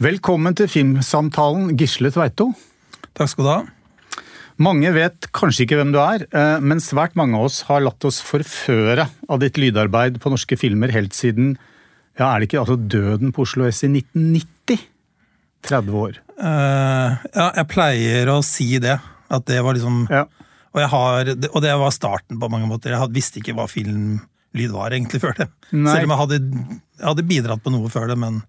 Velkommen til Filmsamtalen, Gisle Tveito. Takk skal du ha. Mange vet kanskje ikke hvem du er, eh, men svært mange av oss har latt oss forføre av ditt lydarbeid på norske filmer helt siden ja, er det ikke altså døden på Oslo S i 1990? 30 år. Uh, ja, jeg pleier å si det. At det var liksom Ja. og, jeg har, og det var starten på mange måter. Jeg visste ikke hva filmlyd var egentlig før det. Nei. Selv om jeg hadde, jeg hadde bidratt på noe før det, men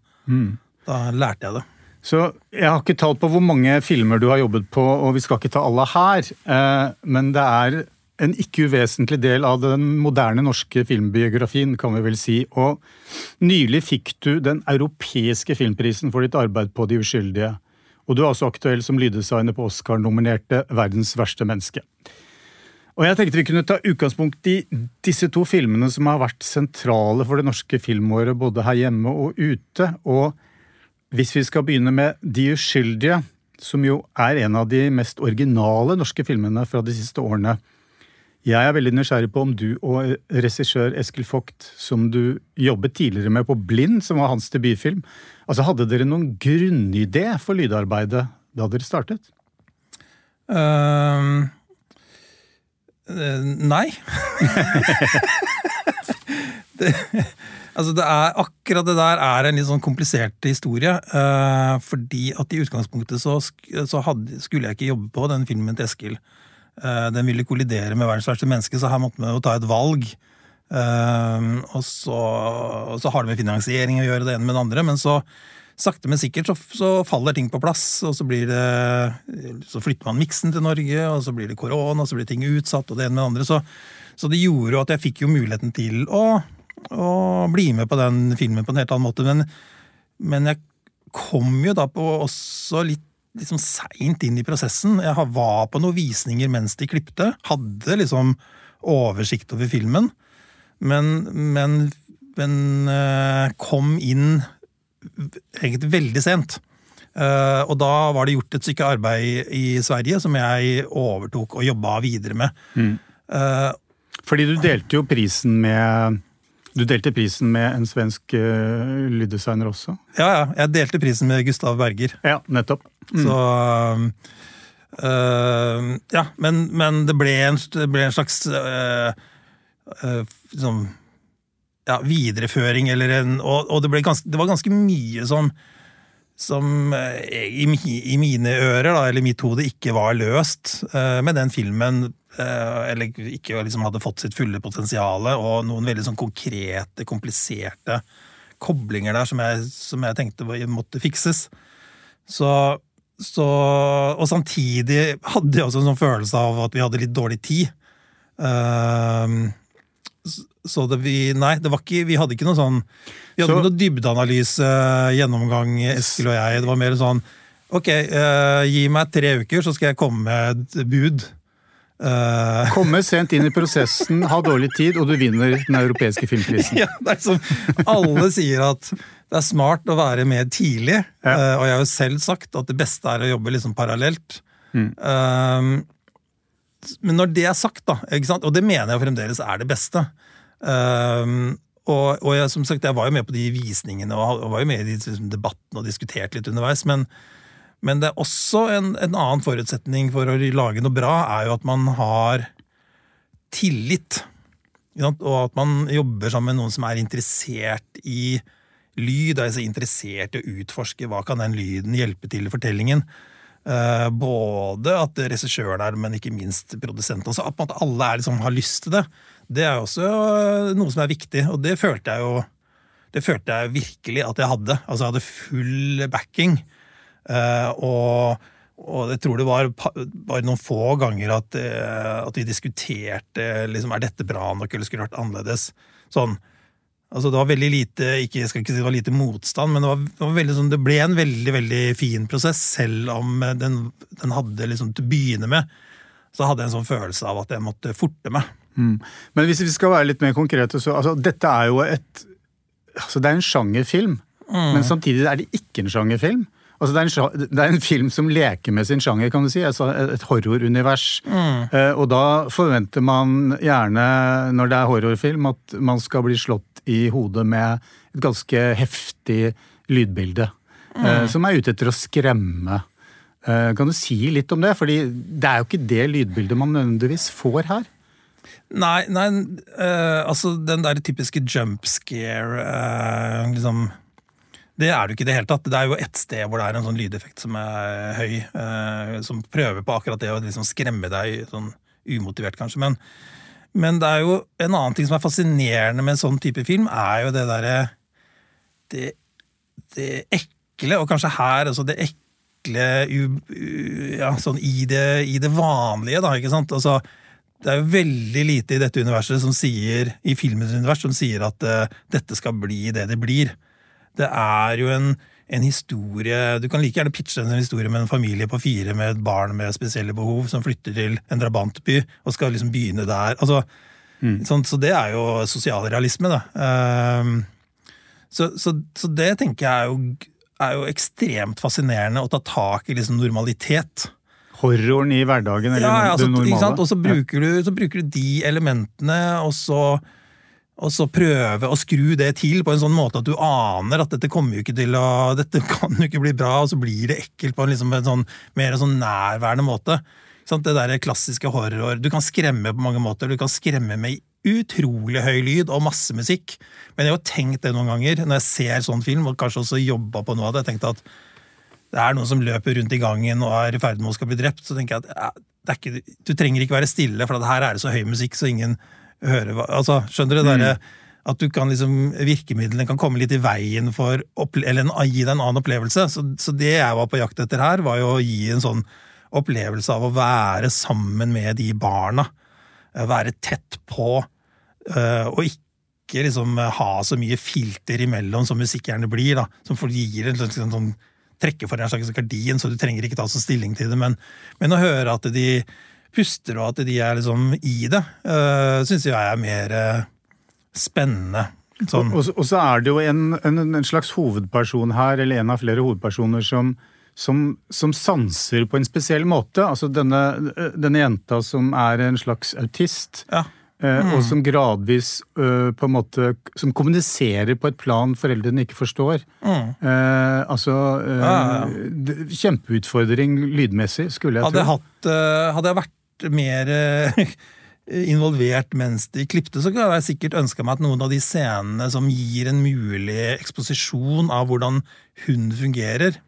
da lærte jeg det. Så jeg har ikke talt på hvor mange filmer du har jobbet på, og vi skal ikke ta alle her. eh, Men det er en ikke uvesentlig del av den moderne norske filmbiografien, kan vi vel si. Og nylig fikk du den europeiske filmprisen for ditt arbeid på De uskyldige. Og du er også aktuell som lyddesigner på Oscar-nominerte Verdens verste menneske. Og jeg tenkte vi kunne ta utgangspunkt i disse to filmene som har vært sentrale for det norske filmåret både her hjemme og ute. og hvis vi skal begynne med De uskyldige, som jo er en av de mest originale norske filmene fra de siste årene. Jeg er veldig nysgjerrig på om du og regissør Eskil Vogt, som du jobbet tidligere med på Blind, som var hans debutfilm, altså hadde dere noen grunnidé for lydarbeidet da dere startet? Uh, nei. det, altså det er, akkurat det der er en litt sånn komplisert historie. Uh, fordi at i utgangspunktet så, så hadde, skulle jeg ikke jobbe på den filmen til Eskil. Uh, den ville kollidere med verdens verste menneske, så her måtte vi jo ta et valg. Uh, og, så, og så har det med finansiering å gjøre, det ene med det andre. Men så sakte, men sikkert så, så, faller ting på plass, og så blir det Så flytter man miksen til Norge, og så blir det korona, og så blir ting utsatt, og det ene med det andre. Så, så det gjorde jo at jeg fikk jo muligheten til å, å, bli med på den filmen på en helt annen måte. Men, men jeg kom jo da på også litt liksom seint inn i prosessen. Jeg var på noen visninger mens de klipte. Hadde liksom oversikt over filmen. Men, men, men kom inn egentlig veldig sent. Uh, og da var det gjort et stykke arbeid i Sverige som jeg overtok og jobba videre med. Mm. Uh, Fordi du delte jo prisen med du delte prisen med en svensk uh, lyddesigner også? Ja, ja. Jeg delte prisen med Gustav Berger. Ja, nettopp. Mm. Så Ja, men, men, det, ble en, det ble en slags liksom ja, videreføring, eller en Og, og det, ganske, det, var ganske mye som som i, i, mine ører, da, eller mitt hode, ikke var løst uh, med den filmen. Uh, eller ikke liksom hadde fått sitt fulle potensial, og noen veldig sånn konkrete, kompliserte koblinger der som jeg, som jeg tenkte måtte fikses. Så, så, Og samtidig hadde jeg også en sånn følelse av at vi hadde litt dårlig tid. Uh, så det, vi, nei, det var ikke, vi hadde ikke noe sånn Vi hadde så, ikke noe dybdeanalyse, gjennomgang, Eskil og jeg. Det var mer sånn Ok, uh, gi meg tre uker, så skal jeg komme med et bud. Uh, komme sent inn i prosessen, ha dårlig tid, og du vinner den europeiske filmprisen. ja, det er som Alle sier at det er smart å være med tidlig, ja. uh, og jeg har jo selv sagt at det beste er å jobbe liksom parallelt. Mm. men når det er sagt, da, og det mener jeg fremdeles er det beste og, og jeg, som sagt, jeg var jo med på de visningene og var jo med i de liksom, debattene og diskuterte litt underveis. Men, men det er også en, en, annen forutsetning for å lage noe bra, er jo at man har tillit. Og at man jobber sammen med noen som er interessert i lyd, er interessert i å utforske hva kan den lyden hjelpe til i fortellingen. Uh, både at regissøren er, men ikke minst produsenten. Også. at alle liksom, har lyst til det. Det er også eh, noe som er viktig, og det følte jeg jo det følte jeg virkelig at jeg hadde. Altså, jeg hadde full backing. Uh, og, og, jeg tror det var bare noen få ganger at, uh, at vi diskuterte liksom, er dette bra nok, eller skulle det vært annerledes. Sånn, altså Det var veldig lite ikke, jeg skal ikke si det var lite motstand, men det, var, det, var veldig, sånn, det ble en veldig veldig fin prosess, selv om den, den hadde liksom til å begynne med så hadde jeg en sånn følelse av at jeg måtte forte meg. Mm. Men hvis vi skal være litt mer konkrete, så altså, dette er jo et altså, Det er en sjangerfilm, mm. men samtidig er det ikke en sjangerfilm. Altså, det, er en, det, er en, film som leker med sin sjanger, kan du si. Altså, et horrorunivers. Mm. Eh, og da forventer man gjerne, når det er horrorfilm, at man skal bli slått i hodet med et ganske heftig lydbilde. eh, som er ute etter å skremme. Eh, Kan du si litt om det? Fordi det er jo ikke det lydbildet man nødvendigvis får her. Nei, nei øh, altså den der typiske jump scare øh, liksom, Det er det jo ikke i det hele tatt. Det er jo ett sted hvor det er en sånn lydeffekt som er høy, eh, som prøver på akkurat det å liksom skremme deg sånn umotivert, kanskje. Men, men det er jo en annen ting som er fascinerende med en sånn type film, er jo det derre det, det ekle, og kanskje her altså det ekle u, u, ja, sånn i det, i det vanlige, da, ikke sant? Altså, det er jo veldig lite i dette universet som sier, i filmens univers som sier at uh, dette skal bli det det blir. Det er jo en, en historie Du kan like gjerne pitche en historie med en familie på fire med et barn med spesielle behov som flytter til en drabantby og skal liksom begynne der. Altså, sånn, så det er jo sosialrealisme, da. Ehm, så, så, så det tenker jeg er jo, er jo ekstremt fascinerende å ta tak i liksom normalitet. Horroren i hverdagen, eller Ja, ja, altså, det normale. Og så bruker, du, så bruker du de elementene, og så, og så prøve å skru det til på en sånn måte at du aner at dette kommer jo ikke til å Dette kan jo ikke bli bra, og så blir det ekkelt på en, liksom, en sånn, mer sånn nærværende måte. Sånn. Det der klassiske horror Du kan skremme på mange måter. Du kan skremme med utrolig høy lyd og masse musikk. Men jeg har tenkt det noen ganger når jeg ser sånn film, og kanskje også jobba på noe av det. Jeg tenkte at det er noen som løper rundt i gangen og er i ferd med å skal bli drept, så tenker jeg at ja, ikke, du trenger ikke være stille, for her er det så høy musikk så ingen hører hva altså, Skjønner du? det derre At du kan liksom, virkemidlene kan komme litt i veien for eller en, gi deg en annen opplevelse. Så, så det jeg var på jakt etter her, var jo å gi en sånn opplevelse av å være sammen med de barna. Eh, Være tett på, eh, og ikke liksom ha så mye filter imellom som musikk gjerne blir, da. Som gir en slags sånn, sånn trekke for en slags gardin, så du trenger ikke ta så stilling til det. Men, men å høre at de puster, og at de er liksom i det, uh, syns jeg er mer uh, spennende. Sånn. Og, så- og så er det jo en, en, en slags hovedperson her, eller en av flere hovedpersoner, som, som, som sanser på en spesiell måte. Altså denne, denne jenta som er en slags autist. Ja. Mm. Og som gradvis eh, på en måte Som kommuniserer på et plan foreldrene ikke forstår. Eh, altså eh, Mm. Ja, ja, ja. Kjempeutfordring lydmessig, skulle jeg Hadde jeg, hatt, eh, hadde jeg vært mer eh, involvert mens de klipte, så kunne jeg sikkert ønska meg at noen av de scenene som gir en mulig eksposisjon av hvordan hun fungerer,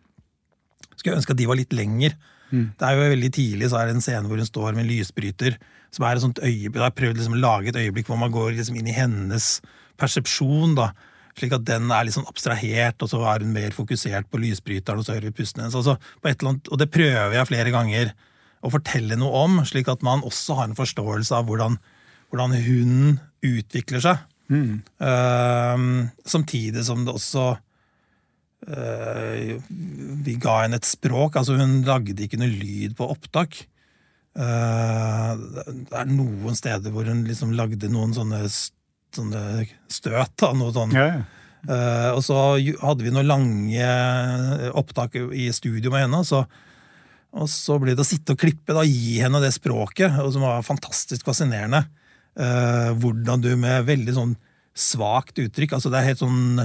skulle jeg ønske at de var litt lenger. Det er jo veldig tidlig så er det en scene hvor hun står med en lysbryter, som er et sånt øyeblikk, Jeg har prøvd liksom å lage et øyeblikk hvor man går liksom inn i hennes persepsjon, da, slik at den er litt sånn abstrahert, og så er hun mer fokusert på lysbryteren, og så hører vi pusten hennes. Altså, på et eller annet, og det prøver jeg flere ganger å fortelle noe om, slik at man også har en forståelse av hvordan, hvordan hunden utvikler seg. Ehm, samtidig som det også uh, Vi ga henne et språk. altså Hun lagde ikke noe lyd på opptak. Uh, det er noen steder hvor hun liksom lagde noen sånne, sånne støt. Da, noe sånn. Ja, ja. Eh, og så hadde vi noen lange opptak i studio med henne. så og så blir det å sitte og klippe, da, gi henne det språket, og som var fantastisk fascinerende. Uh, hvordan du med veldig sånn svakt uttrykk altså Det er helt sånn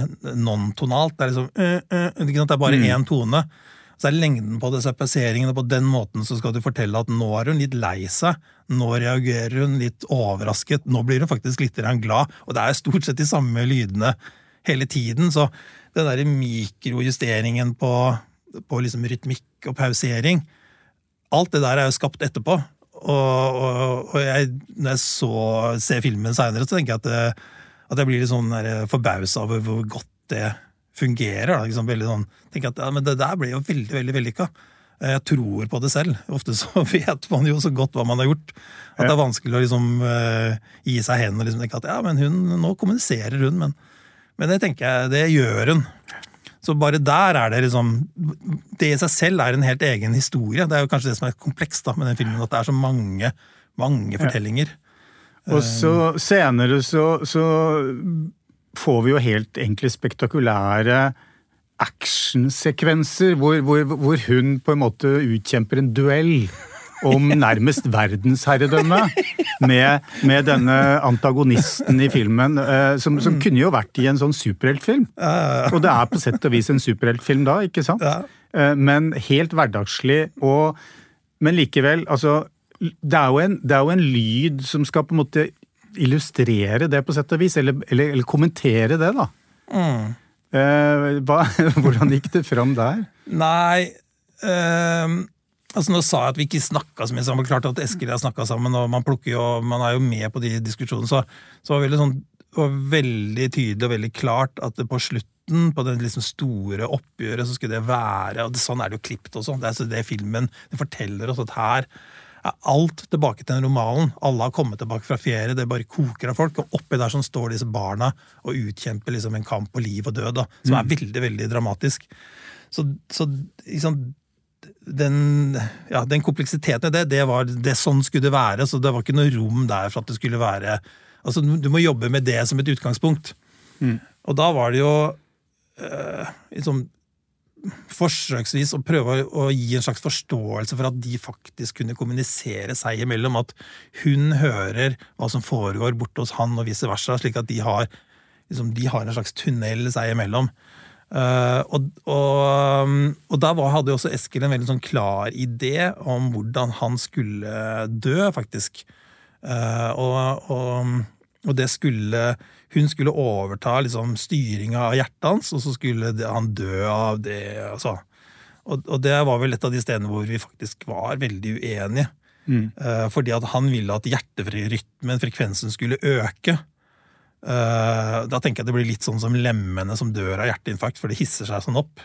non-tonalt. Det er liksom uh, uh? Det er bare én tone. Så er lengden på plasseringen, og på den måten så skal du fortelle at nå er hun litt lei seg. Nå reagerer hun litt overrasket. Nå blir hun faktisk litt glad. Og det er stort sett de samme lydene hele tiden. Så den derre mikrojusteringen på, på liksom rytmikk og pausering Alt det der er jo skapt etterpå. Og, og, og jeg, når jeg så ser filmen seinere, så tenker jeg at, det, at jeg blir litt sånn forbausa over hvor godt det fungerer. Da. Liksom veldig sånn, tenker at ja, men Det der ble jo veldig veldig vellykka. Jeg tror på det selv. Ofte så vet man jo så godt hva man har gjort, at det er vanskelig å liksom uh, gi seg hen og liksom tenke at ja, men hun, nå kommuniserer hun, men, men det tenker jeg, det gjør hun. Så bare der er det liksom Det i seg selv er en helt egen historie. Det er jo kanskje det som er komplekst da, med den filmen, at det er så mange, mange fortellinger. Og så senere så, så får vi jo helt egentlig spektakulære actionsekvenser hvor, hvor, hvor hun på en måte utkjemper en duell om nærmest verdensherredømme med, med denne antagonisten i filmen, eh, som, som, kunne jo vært i en sånn superheltfilm. Og det er på sett og vis en superheltfilm da, ikke sant? Eh, men helt hverdagslig og Men likevel, altså det er, en, det er, jo en, lyd som skal på en måte illustrere det, på sett og vis, eller, eller, eller kommentere det, da. Mm. Eh, hva, hvordan gikk det fram der? Nei eh, altså Nå sa jeg at vi ikke snakka så mye sammen. Klart at Eskil og jeg snakka sammen, og man, jo, man, er jo med på de diskusjonene. Så, så var det, sånn, var veldig tydelig og veldig klart at det på slutten på det liksom store oppgjøret så skulle det være og det, Sånn er det jo klippet også. Det er så det filmen det forteller oss at her er alt tilbake til den romanen, Alle har kommet tilbake fra ferie, det bare koker av folk. Og oppi der sånn står disse barna og utkjemper liksom en kamp på liv og død, da, som er mm. veldig veldig dramatisk. Så, så liksom, den, ja, den kompleksiteten i det, det var det sånn skulle det være. Så det var ikke noe rom der for at det skulle være altså Du må jobbe med det som et utgangspunkt. Mm. Og da var det jo øh, liksom forsøksvis å prøve å gi en slags forståelse for at de faktisk kunne kommunisere seg imellom. At hun hører hva som foregår borte hos han, og vice versa, slik at de har, liksom, de har en slags tunnel seg imellom. Uh, og, og, og, var, hadde jo også Eskil en veldig sånn klar idé om hvordan han skulle dø, faktisk. Uh, og, og, det skulle hun skulle overta liksom, styringa av hjertet hans, og så skulle han dø av det. Altså. Og, og, det var vel et av de stedene hvor vi faktisk var veldig uenige. Mm. Uh, fordi at han ville at hjerterytmen, frekvensen, skulle øke. Uh, da tenker jeg det blir litt sånn som lemmene som dør av hjerteinfarkt, for det hisser seg sånn opp.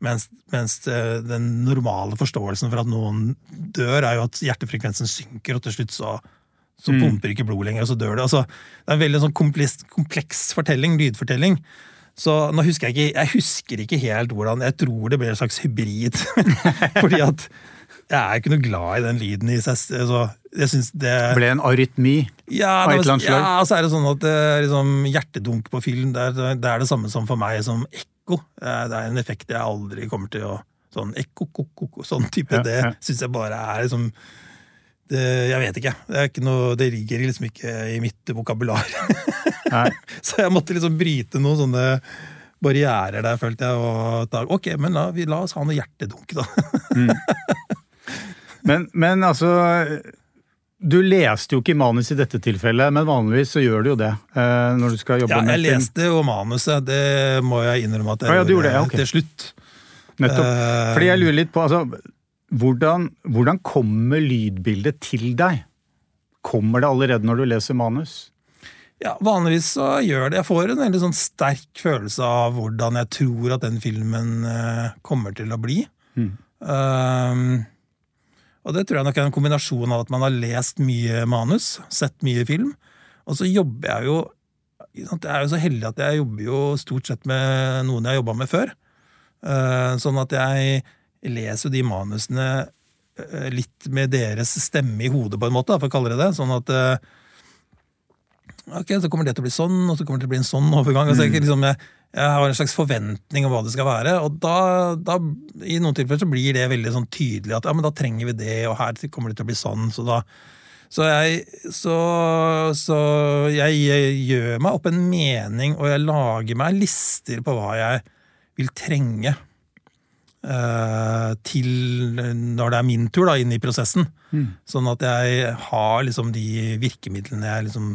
Mens, mens uh, den normale forståelsen for at noen dør, er jo at hjertefrekvensen synker, og til slutt så så mm. pumper ikke blod lenger, og så dør det. Altså, det er en veldig sånn kompleks, kompleks fortelling, lydfortelling. Så nå husker jeg ikke jeg husker ikke helt hvordan Jeg tror det ble en slags hybrid. Fordi at jeg er ikke noe glad i den lyden i seg. Altså, jeg synes det Ble en arytmi ja, av et eller annet slag? Ja, så er det sånn at liksom, hjertedunk på film det er, det er, det samme som for meg som ekko. Det er en effekt jeg aldri kommer til å Sånn ekko, ko, sånn type. Ja, ja. Det syns jeg bare er liksom det, jeg vet ikke. Det, ikke noe, det, ligger liksom ikke i mitt vokabular. så jeg måtte liksom bryte noen sånne barrierer der, følte jeg. Og da, ok, men la, vi, la oss ha noe hjertedunk, da. mm. men, men, altså Du leste jo ikke manus i dette tilfellet, men vanligvis så gjør du jo det. Eh, når du skal jobbe ja, med jeg leste jo manuset, det må jeg innrømme at jeg ah, ja, gjorde det, ja, okay. til slutt. Nettopp. Fordi jeg lurer litt på altså, hvordan, hvordan kommer lydbildet til deg? Kommer det allerede når du leser manus? Ja, Vanligvis så gjør det. Jeg får en veldig sånn sterk følelse av hvordan jeg tror at den filmen uh, kommer til å bli. Mm. Um, og det tror jeg nok er en kombinasjon av at man har lest mye manus, sett mye film. Og så jobber jeg jo Jeg er jo så heldig at jeg jobber jo stort sett med noen jeg har jobba med før. Uh, sånn at jeg leser jo de manusene eh, litt med deres stemme i hodet, på en måte, for å kalle det det. Sånn at eh, Ok, så kommer det til å bli sånn, og så kommer det til å bli en sånn overgang. Altså, jeg, liksom, jeg, jeg, har en slags forventning om hva det skal være, og da, da i noen tilfeller så blir det veldig sånn tydelig at ja, men da trenger vi det, og her kommer det til å bli sånn. Så da så jeg, så, så jeg, jeg gjør meg opp en mening, og jeg lager meg lister på hva jeg vil trenge Eh, til når det er min tur da, inn i prosessen. Mm. Sånn at jeg har liksom de virkemidlene jeg liksom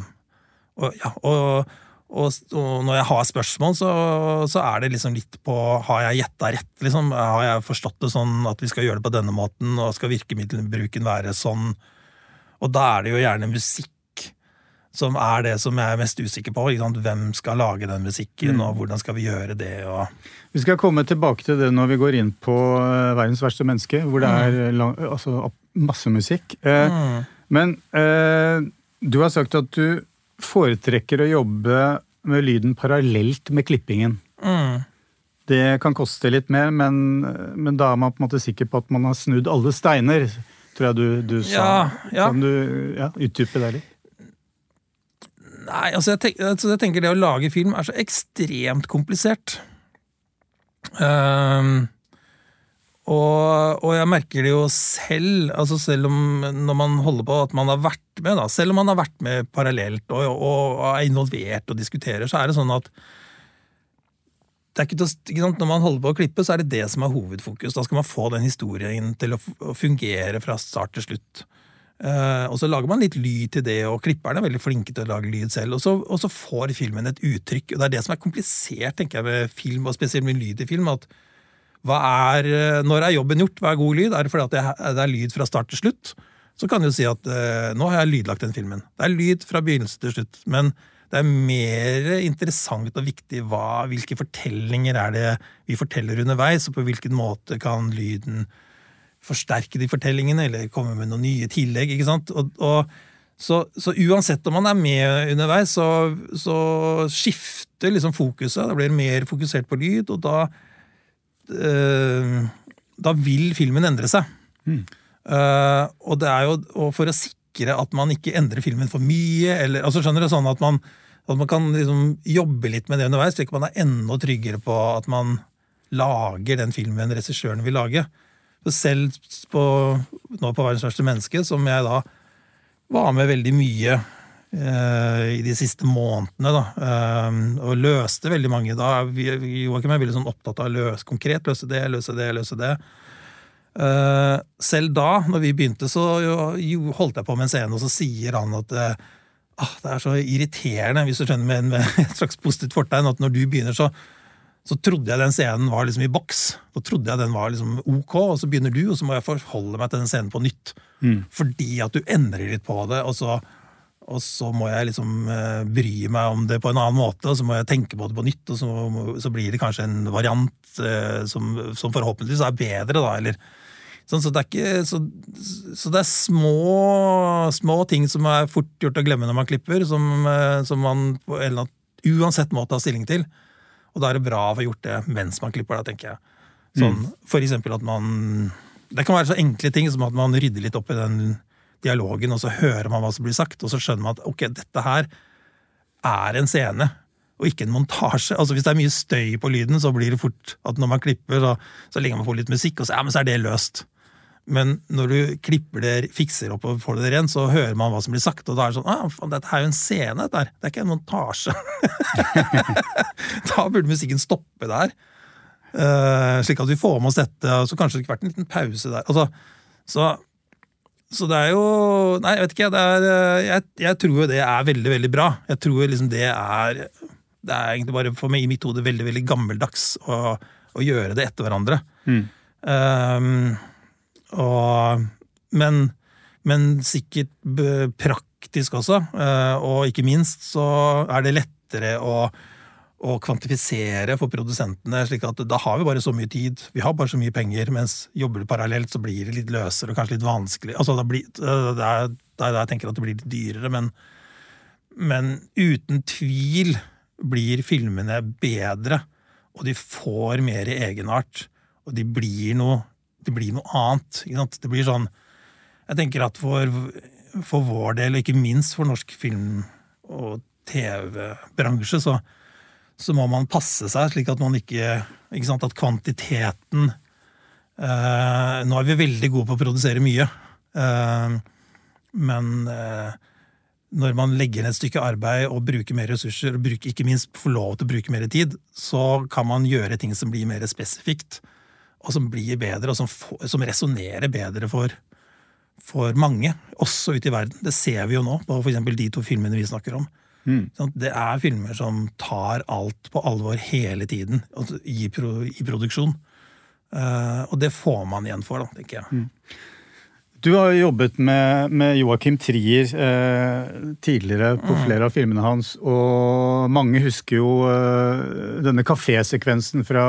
og, ja, og, og, og, når jeg har spørsmål, så, så, er det liksom litt på Har jeg gjetta rett? Liksom? Har jeg forstått det sånn at vi skal gjøre det på denne måten, og skal virkemiddelbruken være sånn? Og da er det jo gjerne musikk som er det som jeg er mest usikker på. Hvem skal lage den musikken, mm. og hvordan skal vi gjøre det? Vi skal komme tilbake til det når vi går inn på uh, Verdens verste menneske, hvor det er mm. lang, altså, masse musikk. Uh, mm. Men eh, du har sagt at du foretrekker å jobbe med lyden parallelt med klippingen. Mm. Det kan koste litt mer, men, men, da er man på en måte sikker på at man har snudd alle steiner, tror jeg du, du sa. Ja, ja. Kan du ja, utdype det litt? Nei, altså jeg, tenker, altså jeg, tenker, det å lage film er så ekstremt komplisert. Um, Og, og, jeg merker det jo selv, altså selv om når man holder på at man har vært med, da, selv om man har vært med parallelt og, og, og er involvert og diskuterer, så er det sånn at det til? Når man holder på å klippe, så er det det som er hovedfokus. Da skal man få den historien til å fungere fra start til slutt. Uh, og så lager man litt lyd til det, og klipperne er veldig flinke til å lage lyd selv. Og så, og så, får filmen et uttrykk. og Det er det som er komplisert tenker jeg, med film, og spesielt med lyd i film. at er, eh, Når er jobben gjort? Hva er god lyd? Er det fordi at det, det er lyd fra start til slutt? Så kan du si at eh, nå har jeg lydlagt den filmen. Det er lyd fra begynnelse til slutt. Men det er mer interessant og viktig hva, hvilke fortellinger er det vi forteller underveis, og på hvilken måte kan lyden forsterke de fortellingene, eller komme med noen nye tillegg. ikke sant? Og, og, så, så, uansett om man er med underveis, så, så skifter liksom fokuset. Da blir det mer fokusert på lyd, og da Da vil filmen endre seg. Mm. Og det er jo og for å sikre at man ikke endrer filmen for mye, eller altså skjønner du, sånn at man, at man kan liksom jobbe litt med det underveis, slik at man er enda tryggere på at man lager den filmen regissøren vil lage. Selv på, nå på 'Verdens verste menneske', som jeg da var med veldig mye eh, i de siste månedene, da, eh, og løste veldig mange. Da Joakim er veldig sånn opptatt av å løse konkret, løse det, løse det, løse det. Eh, selv da, når vi begynte, så holdt jeg på med en scene, og så sier han at eh, ah, det er så irriterende, hvis du skjønner, med, med et slags positivt fortegn, at når du begynner, så så trodde jeg den scenen var liksom i boks. Da trodde jeg den var liksom ok, og så begynner du, og så må jeg forholde meg til den scenen på nytt. Mm. Fordi at du endrer litt på det, og så, og så må jeg liksom uh, bry meg om det på en annen måte, og så må jeg tenke på det på nytt, og så, så blir det kanskje en variant eh, som, som, forhåpentligvis er bedre, da, eller sånn, så, det er ikke, så, så, det er små, små ting som er fort gjort å glemme når man klipper, som, uh, som man på en eller annen uansett måte har stilling til. Og da er det bra å få gjort det mens man klipper, da, tenker jeg. Sånn, mm. For eksempel at man Det kan være så enkle ting som at man rydder litt opp i den dialogen, og så hører man hva som blir sagt, og så skjønner man at ok, dette her er en scene, og ikke en montasje. Altså Hvis det er mye støy på lyden, så blir det fort at når man klipper, så, så legger man på litt musikk, og så, ja, men så er det løst. Men når du klipper det, fikser opp og får det rent, så hører man hva som blir sagt. Og da er det sånn ah, faen, dette er jo en scene, dette her. Det er ikke en montasje. da burde musikken stoppe der. Uh, slik at vi får med oss dette, og så kanskje det kunne vært en liten pause der. Altså, så, så, det er jo Nei, jeg vet ikke. Er, eh, jeg, jeg, tror jo det er veldig, veldig bra. Jeg tror liksom det er Det er egentlig bare for meg i mitt hode veldig, veldig gammeldags å, å gjøre det etter hverandre. Mm. Um, og, men, men, sikkert praktisk også. Eh, og ikke minst så er det lettere å, å kvantifisere for produsentene, slik at da har vi bare så mye tid, vi har bare så mye penger, mens jobber du parallelt, så blir det litt løsere og kanskje litt vanskelig. Altså, det, blir, det er da jeg tenker at det blir litt dyrere, men, men uten tvil blir filmene bedre, og de får mer egenart, og de blir noe det blir noe annet. Det blir sånn Jeg tenker at for, for vår del, og ikke minst for norsk film- og TV-bransje, så, så, må man passe seg, slik at man ikke Ikke sant, at kvantiteten eh, Nå er vi veldig gode på å produsere mye, eh, men eh, når man legger ned et stykke arbeid og bruker mer ressurser, og bruker, ikke minst får lov til å bruke mer tid, så kan man gjøre ting som blir mer spesifikt og som blir bedre, og som, som resonnerer bedre for, for mange, også ute i verden. Det ser vi jo nå på f.eks. de to filmene vi snakker om. Mm. Det er filmer som tar alt på alvor hele tiden altså i, pro, i produksjon. Uh, og det får man igjen for, da, tenker jeg. Mm. Du har jobbet med, med Joakim Trier eh, tidligere på mm. flere av filmene hans, og mange husker jo eh, denne kafésekvensen fra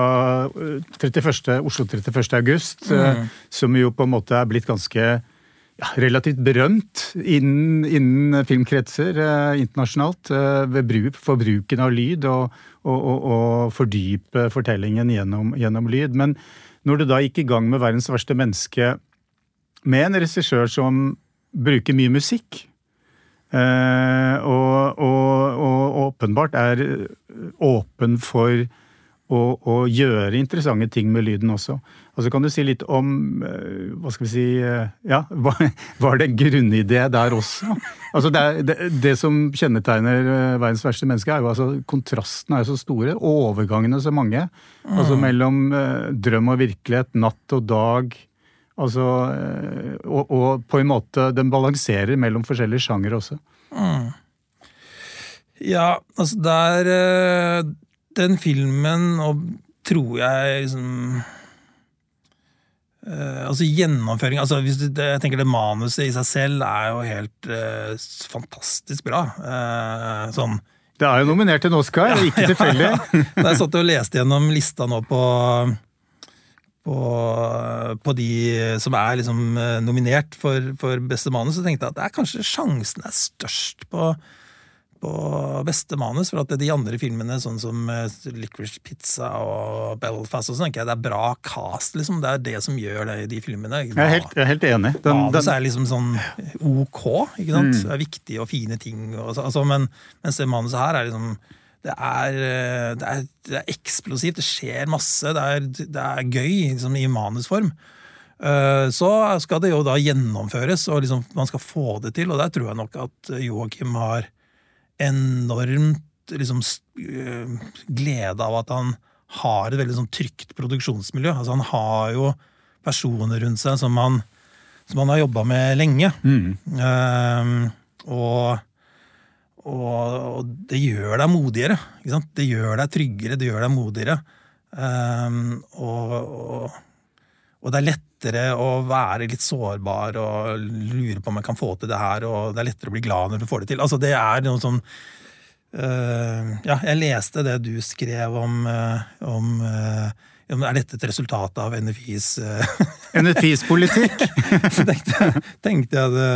31. Eh, Oslo 31. august, eh, mm. som jo på en måte er blitt ganske ja, relativt berømt innen, innen filmkretser eh, internasjonalt eh, ved bruk, for bruken av lyd og, og, og, og fordype fortellingen gjennom, gjennom lyd. Men når du da gikk i gang med 'Verdens verste menneske' med en regissør som bruker mye musikk. Uh, og, åpenbart er åpen for og, og, gjøre interessante ting med lyden også. Og så kan du si litt om eh, Hva skal vi si eh, Ja, var det en grunnidé der også? Altså det, det, det, som kjennetegner eh, verdens verste menneske, er jo altså kontrastene er så store. Overgangene så mange. Altså mm. Mellom drøm og virkelighet, natt og dag. Altså og, og, på en måte den balanserer mellom forskjellige sjangere også. Mm. Ja, altså der den filmen, og tror jeg liksom uh, Altså gjennomføring altså hvis du, Jeg tenker det manuset i seg selv er jo helt uh, fantastisk bra. Uh, sånn Det er jo nominert til en Oscar, ja, ikke tilfeldig. Ja, ja. Da jeg satt og leste gjennom lista nå på på, på, de som er liksom nominert for, for beste manus, så tenkte jeg at det er kanskje sjansen er størst på på beste manus, for at de andre filmene, sånn som eh, Licorice Pizza og Belfast, og sånn, det er bra cast. liksom. Det er det som gjør det i de filmene. Jeg er helt, jeg er helt enig. Den, manus er liksom sånn ok, ikke sant? Mm. Det er viktige og fine ting. Og, altså, men, mens det manuset her er liksom det er, eh, det, er, det er, eksplosivt, det skjer masse, det er, det er gøy liksom, i manusform. Eh, så skal det jo da gjennomføres, og liksom, man skal få det til. Og der tror jeg nok at Joakim har enormt liksom, eh, glede av at han har et veldig sånn trygt produksjonsmiljø. Altså, han har jo personer rundt seg som han, som han har jobba med lenge. Mm. Uh, og, og, og, det gjør deg modigere. Det gjør deg tryggere, det gjør deg modigere. Uh, og, og, det er lettere å være litt sårbar og lure på om jeg kan få til det her, og det er lettere å bli glad når du får det til. Altså, det er noe sånn øh, Ja, jeg leste det du skrev om, uh, om uh, er dette et resultat av NFIs NFIs politikk? tenkte, tenkte jeg det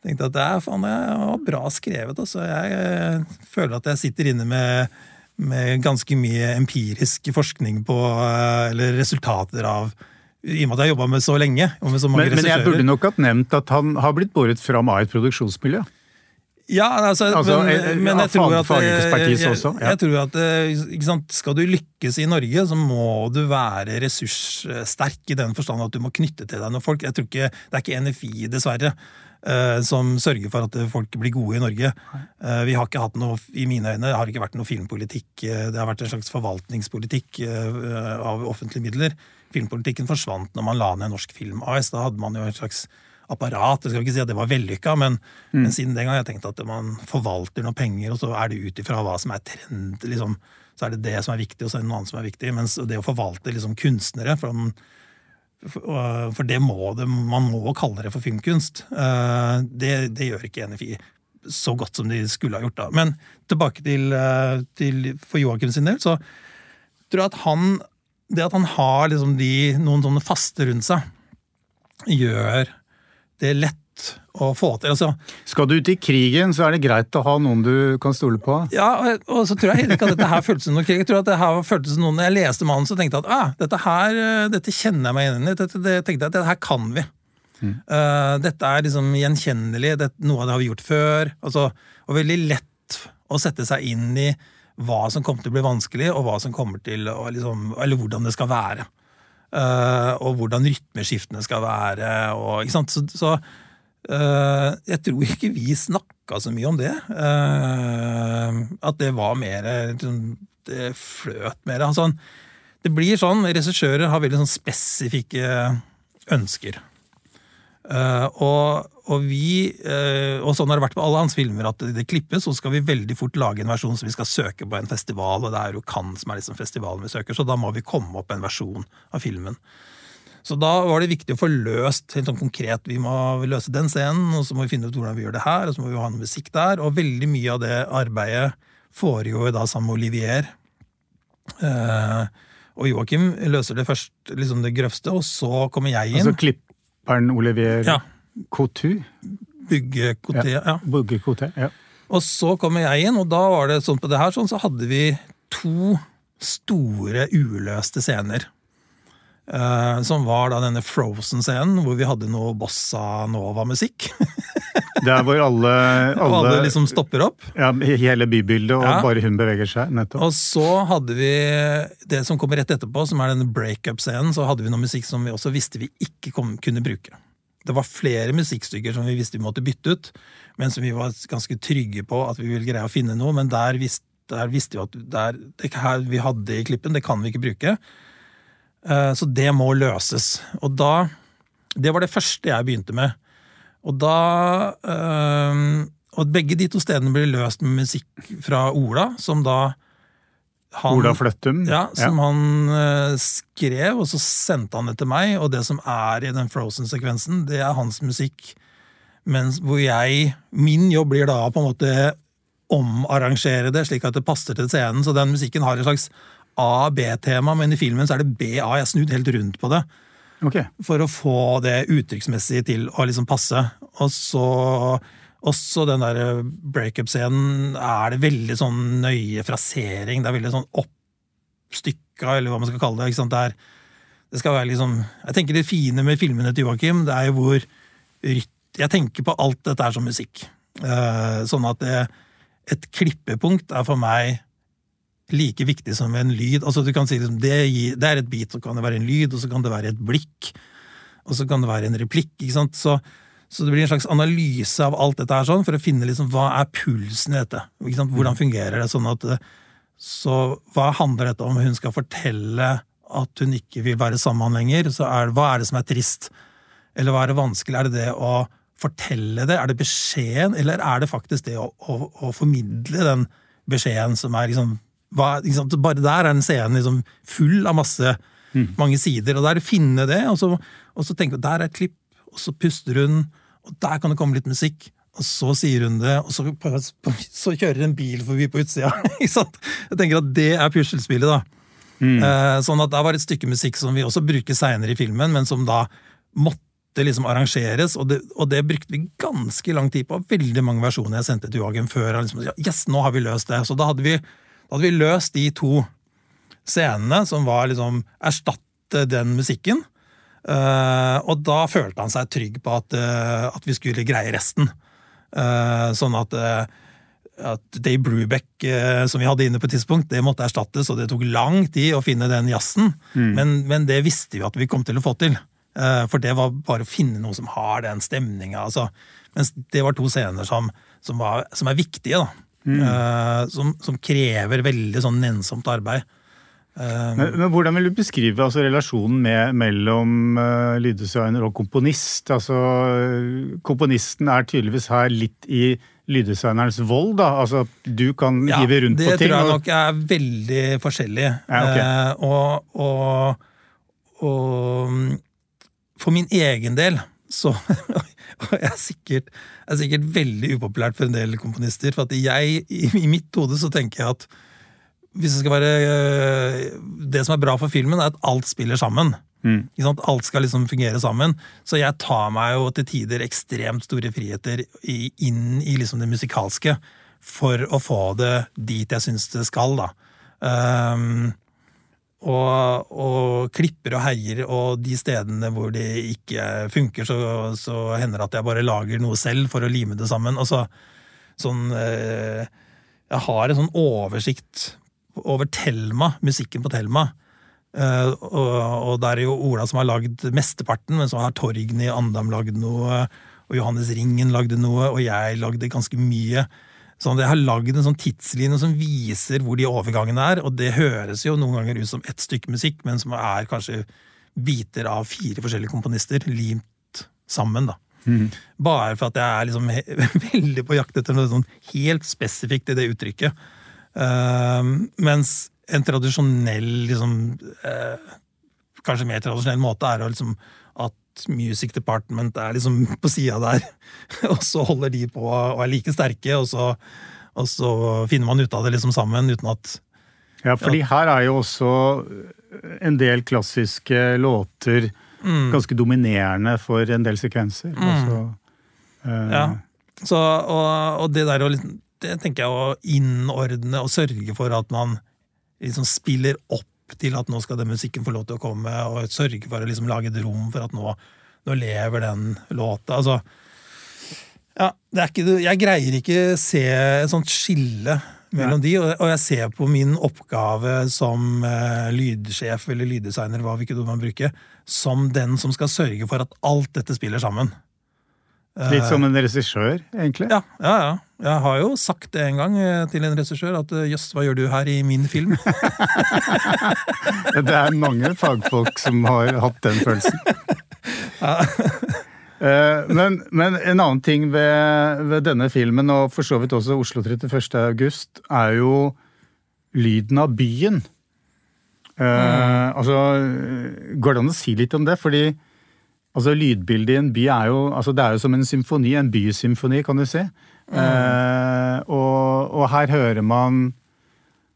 tenkte at det er faen, det var bra skrevet. Altså. Jeg føler at jeg sitter inne med, med ganske mye empirisk forskning på, eller resultater av i og med at jeg har jobba med så lenge. og med så mange men, men jeg burde nok ha nevnt at han har blitt båret fram av et produksjonsmiljø. Ja, altså, altså men, eh, men, jeg tror at, jeg, jeg, jeg tror at eh, sant, Skal du lykkes i Norge, så må du være ressurssterk i den forstand at du må knytte til deg noen folk. Jeg tror ikke, Det er ikke NFI, dessverre, som sørger for at folk blir gode i Norge. Vi har ikke hatt noe, I mine øyne har det ikke vært noe filmpolitikk. Det har vært en slags forvaltningspolitikk av offentlige midler filmpolitikken forsvant når man la ned Norsk Film AS. Da hadde man jo et slags apparat. Jeg skal ikke si at det var vellykka, men, mm. men siden den gang har jeg tenkt at man forvalter noen penger, og så er det ut ifra hva som er trend. liksom, Så er det det som er viktig, og så er det noe annet som er viktig. Mens det å forvalte liksom kunstnere for, for det må det, Man må kalle det for filmkunst. Eh, det, det gjør ikke NFI så godt som de skulle ha gjort. da. Men tilbake til, eh, til for Joakim sin del, så tror jeg at han det at han har liksom de, noen sånne faste rundt seg, gjør det lett å få til. Altså, Skal du ut i krigen, så er det greit å ha noen du kan stole på? Ja, og så tror jeg heller ikke at dette her føltes som noen krig. Jeg tror at det her føltes som noen, Når jeg leste mannen, så tenkte jeg at ah, dette her, dette kjenner jeg meg igjen i. Dette, det, tenkte jeg at dette her kan vi. Mm. Uh, dette er liksom gjenkjennelig. dette, noe av det har vi gjort før. Altså, og veldig lett å sette seg inn i hva som kommer til å bli vanskelig, og hva som kommer til å, liksom, eller hvordan det skal være. Uh, og hvordan rytmeskiftene skal være. Og, ikke sant? Så, så uh, jeg tror ikke vi snakka så mye om det. Uh, at det var mer liksom, Det fløt mer. Altså, det blir sånn, Regissører har veldig sånn spesifikke ønsker. Uh, og, og, vi, uh, og sånn har det vært på alle hans filmer, at det, klippes, så skal vi veldig fort lage en versjon som vi skal søke på en festival, og det er jo Cannes som er liksom festivalen vi søker, så da må vi komme opp en versjon av filmen. Så da var det viktig å få løst helt sånn konkret. Vi må løse den scenen, og så må vi finne ut hvordan vi gjør det her, og så må vi ha noe musikk der. Og veldig mye av det arbeidet foregår da sammen med Olivier. Uh, og Joakim løser det først, liksom det grøvste, og så kommer jeg inn. Altså klipp Rapperen Olivier ja. Coutu? Bygge Couté, ja. Bygge Couté, ja. Og så kommer jeg inn, og da var det sånn på det her, sånn, så hadde vi to store uløste scener. Uh, som var da denne Frozen-scenen, hvor vi hadde noe bossa nova-musikk. Der hvor alle, Og alle, alle liksom stopper opp. ja, Hele bybildet, og Ja. bare hun beveger seg. Nettopp. Og så hadde vi det som kommer rett etterpå, som er denne breakup-scenen. Så hadde vi noe musikk som vi også visste vi ikke kom, kunne bruke. Det var flere musikkstykker som vi visste vi måtte bytte ut, men som vi var ganske trygge på at vi ville greie å finne noe. Men der visste, der visste vi at der, det her vi hadde i klippen, det kan vi ikke bruke. Eh, Så det må løses. Og da Det var det første jeg begynte med. Og da øh, Og begge de to stedene blir løst med musikk fra Ola, som da han, Ola Fløttum. ja, som han eh, skrev, og så sendte han det til meg. Og det som er i den Frozen-sekvensen, det er hans musikk. Mens hvor jeg Min jobb blir da på en måte omarrangere det slik at det passer til scenen. Så den musikken har et slags A-B-tema, men i filmen så er det B-A. Jeg har snudd helt rundt på det Ok. for å få det uttrykksmessig til å liksom passe. Og så også den der breakup-scenen er det veldig sånn nøye frasering. Det er veldig sånn oppstykka, eller hva man skal kalle det. ikke sant? Det, er, det skal være liksom Jeg tenker det fine med filmene til Joakim, det er jo hvor Jeg tenker på alt dette er som musikk. Eh, sånn at det, et klippepunkt er for meg like viktig som en lyd. Altså du kan si liksom, det, det er et beat, så kan det være en lyd, og så kan det være et blikk, og så kan det være en replikk. ikke sant? Så, så det blir en slags analyse av alt dette her sånn, for å finne liksom, hva er pulsen i dette. ikke sant? Hvordan fungerer det? sånn at Så hva handler dette om? Hun skal fortelle at hun ikke vil være sammen lenger. så er, Hva er det som er trist? Eller hva er det vanskelig? Er det det å fortelle det? Er det beskjeden? Eller er det faktisk det å, å, å formidle den beskjeden som er liksom hva? Bare der er en scene liksom full av masse, mange sider. Og der er det finne det, og så, og så tenke der er et klipp, og så puster hun, og der kan det komme litt musikk. Og så sier hun det, og så, så kjører en bil forbi på utsida. Jeg tenker at det er puslespillet, da. Eh, sånn at det var et stykke musikk som vi også bruker seinere i filmen, men som da måtte liksom arrangeres, og det, og det brukte vi ganske lang tid på. Veldig mange versjoner jeg sendte til Joakim før. Liksom, yes, nå har vi løst det. Så da hadde vi, da hadde vi løst de to scenene, som var liksom erstatte den musikken. Uh, og da følte han seg trygg på at, uh, at vi skulle greie resten. Uh, sånn at at Dave Brubeck, som vi hadde inne på et tidspunkt, det måtte erstattes, og det tok lang tid å finne den jazzen. Men, men det visste vi at vi kom til å få til. For det var bare å finne noe som har den stemninga. Altså. Mens det var to scener som, som, var, som er viktige, da. Eh, Som, som krever veldig sånn nennsomt arbeid. Eh, Men, men hvordan vil du beskrive altså, relasjonen med, mellom uh, lyddesigner og komponist? Altså, komponisten er tydeligvis her litt i lyddesignerens vold, da. Altså, du kan Ja, hive rundt på ting. Det tror jeg og- nok er veldig forskjellig. Ja, okay. Og, og, og mm, for min egen del så og jeg er sikkert, er sikkert veldig upopulært for en del komponister. For at jeg, i, mitt hode så tenker jeg at hvis det skal være eh, Det som er bra for filmen, er at alt spiller sammen. Mm. Alt skal liksom fungere sammen. Så jeg tar meg jo til tider ekstremt store friheter i, inn i liksom det musikalske for å få det dit jeg syns det skal, da. Ehm, og, og klipper og heier, og de stedene hvor det ikke funker, så, så hender det at jeg bare lager noe selv for å lime det sammen. Altså, sånn eh, Jeg har en sånn oversikt over Thelma, musikken på Thelma. Eh, og, og det er jo Ola som har lagd mesteparten, men så har Torgny Andam lagd noe, og Johannes Ringen lagde noe, og jeg lagde ganske mye. Sånn at Jeg har lagd en sånn tidslinje som viser hvor de overgangene er, og det høres jo noen ganger ut som ett stykke musikk, men som er kanskje biter av fire forskjellige komponister limt sammen. da. Bare for at jeg er liksom veldig på jakt etter noe sånn helt spesifikt i det uttrykket. Uh, mens en tradisjonell, liksom uh, Kanskje mer tradisjonell måte er å liksom Music Department er liksom på sida der, og så holder de på og er like sterke, og så, og så finner man ut av det liksom sammen, uten at Ja, fordi her er jo også en del klassiske låter Mm. ganske dominerende for en del sekvenser. Altså, eh, Ja. Så, og, og det der å liksom Det tenker jeg å innordne og sørge for at man liksom spiller opp til at nå skal den musikken få lov til å komme, og sørge for å liksom lage et rom for at nå, nå lever den låta. Altså, Ja, det er ikke, Jeg greier ikke se et sånt skille mellom de, og jeg ser på min oppgave som uh, lydsjef eller lyddesigner, hva hvilket ord man bruker, som den som skal sørge for at alt dette spiller sammen. Litt som en regissør, egentlig? Ja, ja, ja. Jeg har jo sagt det en gang eh, til en regissør at jøss, hva gjør du her i min film? det er mange fagfolk som har hatt den følelsen. Ja. Eh, men, men, en annen ting ved, ved, denne filmen, og for så vidt også Oslo 31. august, er jo lyden av byen. Mm. Altså, Går det an å si litt om det? Fordi altså, lydbildet i en by er jo altså, det er jo som en symfoni, en bysymfoni, kan du si. Mm. Uh, og, og, her hører man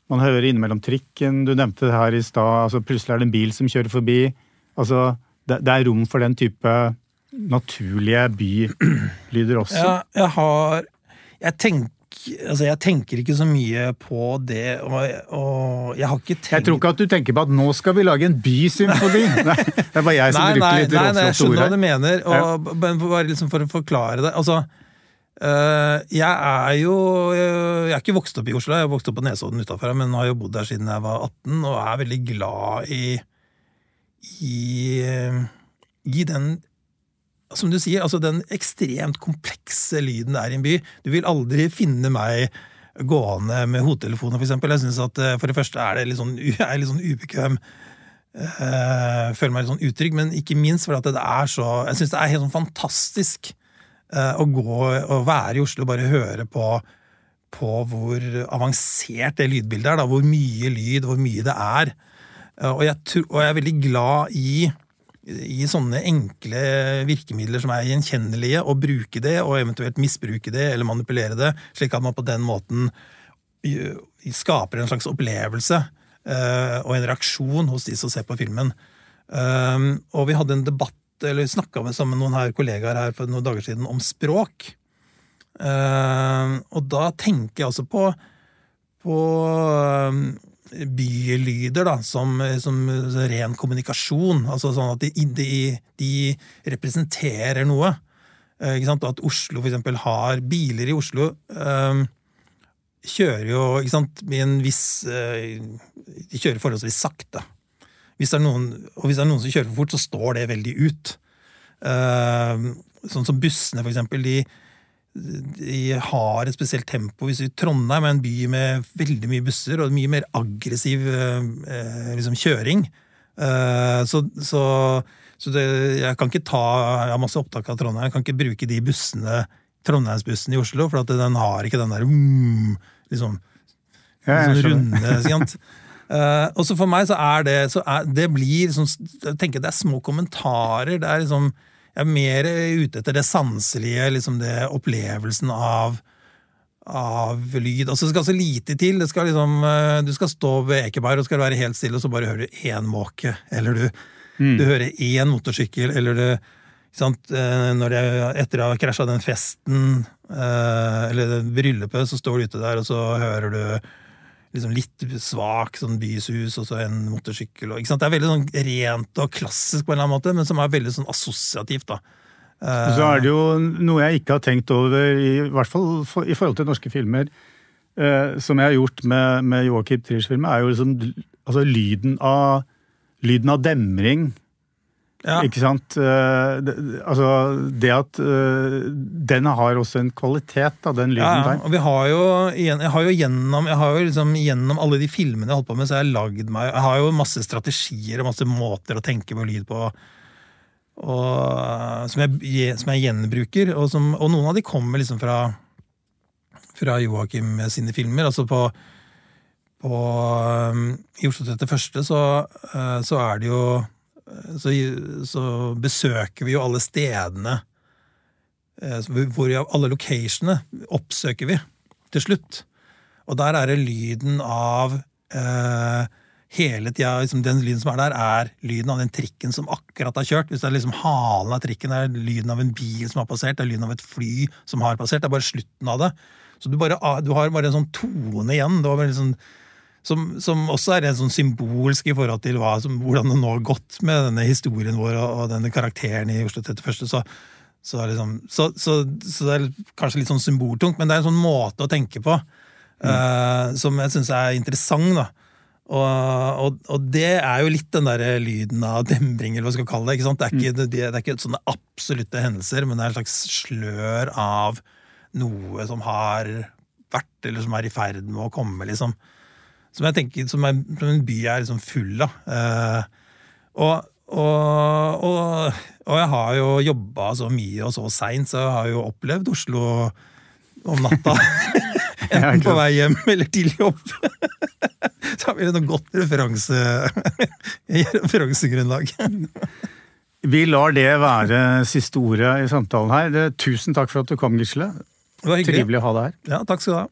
Man hører innimellom trikken, du nevnte det her i stad. Altså, plutselig er det en bil som kjører forbi. Altså, det, det er rom for den type naturlige bylyder også? Ja, jeg har jeg tenker, altså jeg tenker ikke så mye på det, og, og, jeg har ikke tenkt Jeg tror ikke at du tenker på at nå skal vi lage en bysymfoni! Nei, det er bare jeg som nei, bruker litt råflott ord her. Jeg skjønner hva du mener, og, ja. bare liksom for å forklare det. altså jeg er jo Jeg er ikke vokst opp i Oslo, jeg er vokst opp på Nesodden utafor, men har jo bodd der siden jeg var 18, og er veldig glad i i, i den som du sier, altså den ekstremt komplekse lyden det er i en by. Du vil aldri finne meg gående med hodetelefoner, eksempel. Jeg synes at eh, For det første er det litt sånn, jeg er litt sånn ubekvem. Uh, føler meg litt sånn utrygg, men ikke minst fordi det er så Jeg syns det er helt sånn fantastisk å gå og være i Oslo og bare høre på, på hvor avansert det lydbildet er. Da, hvor mye lyd, hvor mye det er. Uh, og, jeg, og jeg er veldig glad i i sånne enkle virkemidler som er gjenkjennelige, og bruke det, og eventuelt misbruke det eller manipulere det, slik at man på den måten skaper en slags opplevelse og en reaksjon hos de som ser på filmen. Og vi hadde en debatt, eller snakka sammen med noen her kollegaer her for noen dager siden om språk. Uh, og da tenker jeg altså på, på bylyder da, som, som, ren kommunikasjon. altså sånn At de, de, de representerer noe. Uh? At Oslo for eksempel har Biler i Oslo uh, kjører jo ikke sant, med en viss De kjører forholdsvis sakte. Hvis det er noen, og hvis det er noen som kjører for fort, så står det veldig ut. Eh, sånn som bussene, for eksempel. de de har et spesielt tempo. Hvis vi Trondheim er en by med veldig mye busser og mye mer aggressiv eh, liksom, kjøring. Eh, så, så, så det, jeg kan ikke ta Jeg har masse opptak av Trondheim. Jeg kan ikke bruke de bussene Trondheimsbussen i Oslo, for den har ikke den der mm, liksom, liksom runde uh, Og så for meg så er det så er, Det blir liksom, jeg tenker det er små kommentarer. Det er liksom jeg er mer ute etter det sanselige, liksom det opplevelsen av av lyd. Altså, det skal så lite til. Det skal liksom, eh, du skal stå ved Ekeberg og skal være helt stille, og så bare hører du én måke. Eller du, mm. du hører én motorsykkel, eller du sant, eh, når det, Etter å ha krasja den festen, eller det bryllupet, så står du ute der, og så hører du liksom litt svak sånn byshus og så en motorsykkel. Og, Det er veldig sånn rent og klassisk, på en eller annen måte, men som er veldig sånn assosiativt. da. Så er det jo noe jeg ikke har tenkt over, i hvert fall for, i forhold til norske filmer, eh, som jeg har gjort med, med Joakim Triers filmer, er jo liksom altså lyden av, lyden av demring ja. Ikke sant? Uh, det, altså, det at uh, den har også en kvalitet, da, den lyden ja, der. Og vi har jo, jeg har jo gjennom, jeg har jo liksom, gjennom alle de filmene jeg holdt på med, så har jeg lagd meg Jeg har jo masse strategier og masse måter å tenke på lyd på. Og, som, jeg, som, jeg, gjenbruker. Og, som, og, noen av de kommer liksom fra, fra Joakim sine filmer. altså på på, um, I Oslo 31. Så, uh, så er det jo så, så, besøker vi jo alle stedene eh, hvor Alle locationene oppsøker vi til slutt. Og der er det lyden av eh, hele tida liksom Den lyden som er der, er lyden av den trikken som akkurat har kjørt. Hvis det er liksom halen av trikken, det er lyden av en bil som har passert, det er lyden av et fly som har passert. Det er bare slutten av det. Så du, bare, du har bare en sånn tone igjen. Det var bare liksom som, som, også er en sånn symbolsk i forhold til hva, som, hvordan det nå har gått med denne historien vår og, og denne karakteren i Oslo 31. Så, Så, liksom, så, så, så det er kanskje litt sånn symboltungt, men det er en sånn måte å tenke på eh, som jeg syns er interessant. da. Og, og, og det er jo litt den der lyden av demring, eller hva skal kalle det. ikke sant? Det er ikke, det, det er ikke sånne absolutte hendelser, men det er en slags slør av noe som har vært, eller som er i ferd med å komme, liksom. Som jeg tenker, som, er, som en by er liksom full av. Eh, og, og, og, og jeg har jo jobba så mye og så seint, så jeg har jo opplevd Oslo om natta. Enten på vei hjem eller til jobb. Så har vi et godt referanse, referansegrunnlag. Vi lar det være siste ordet i samtalen her. Tusen takk for at du kom, Gisle. Trivelig å ha deg her. Ja, takk skal du ha.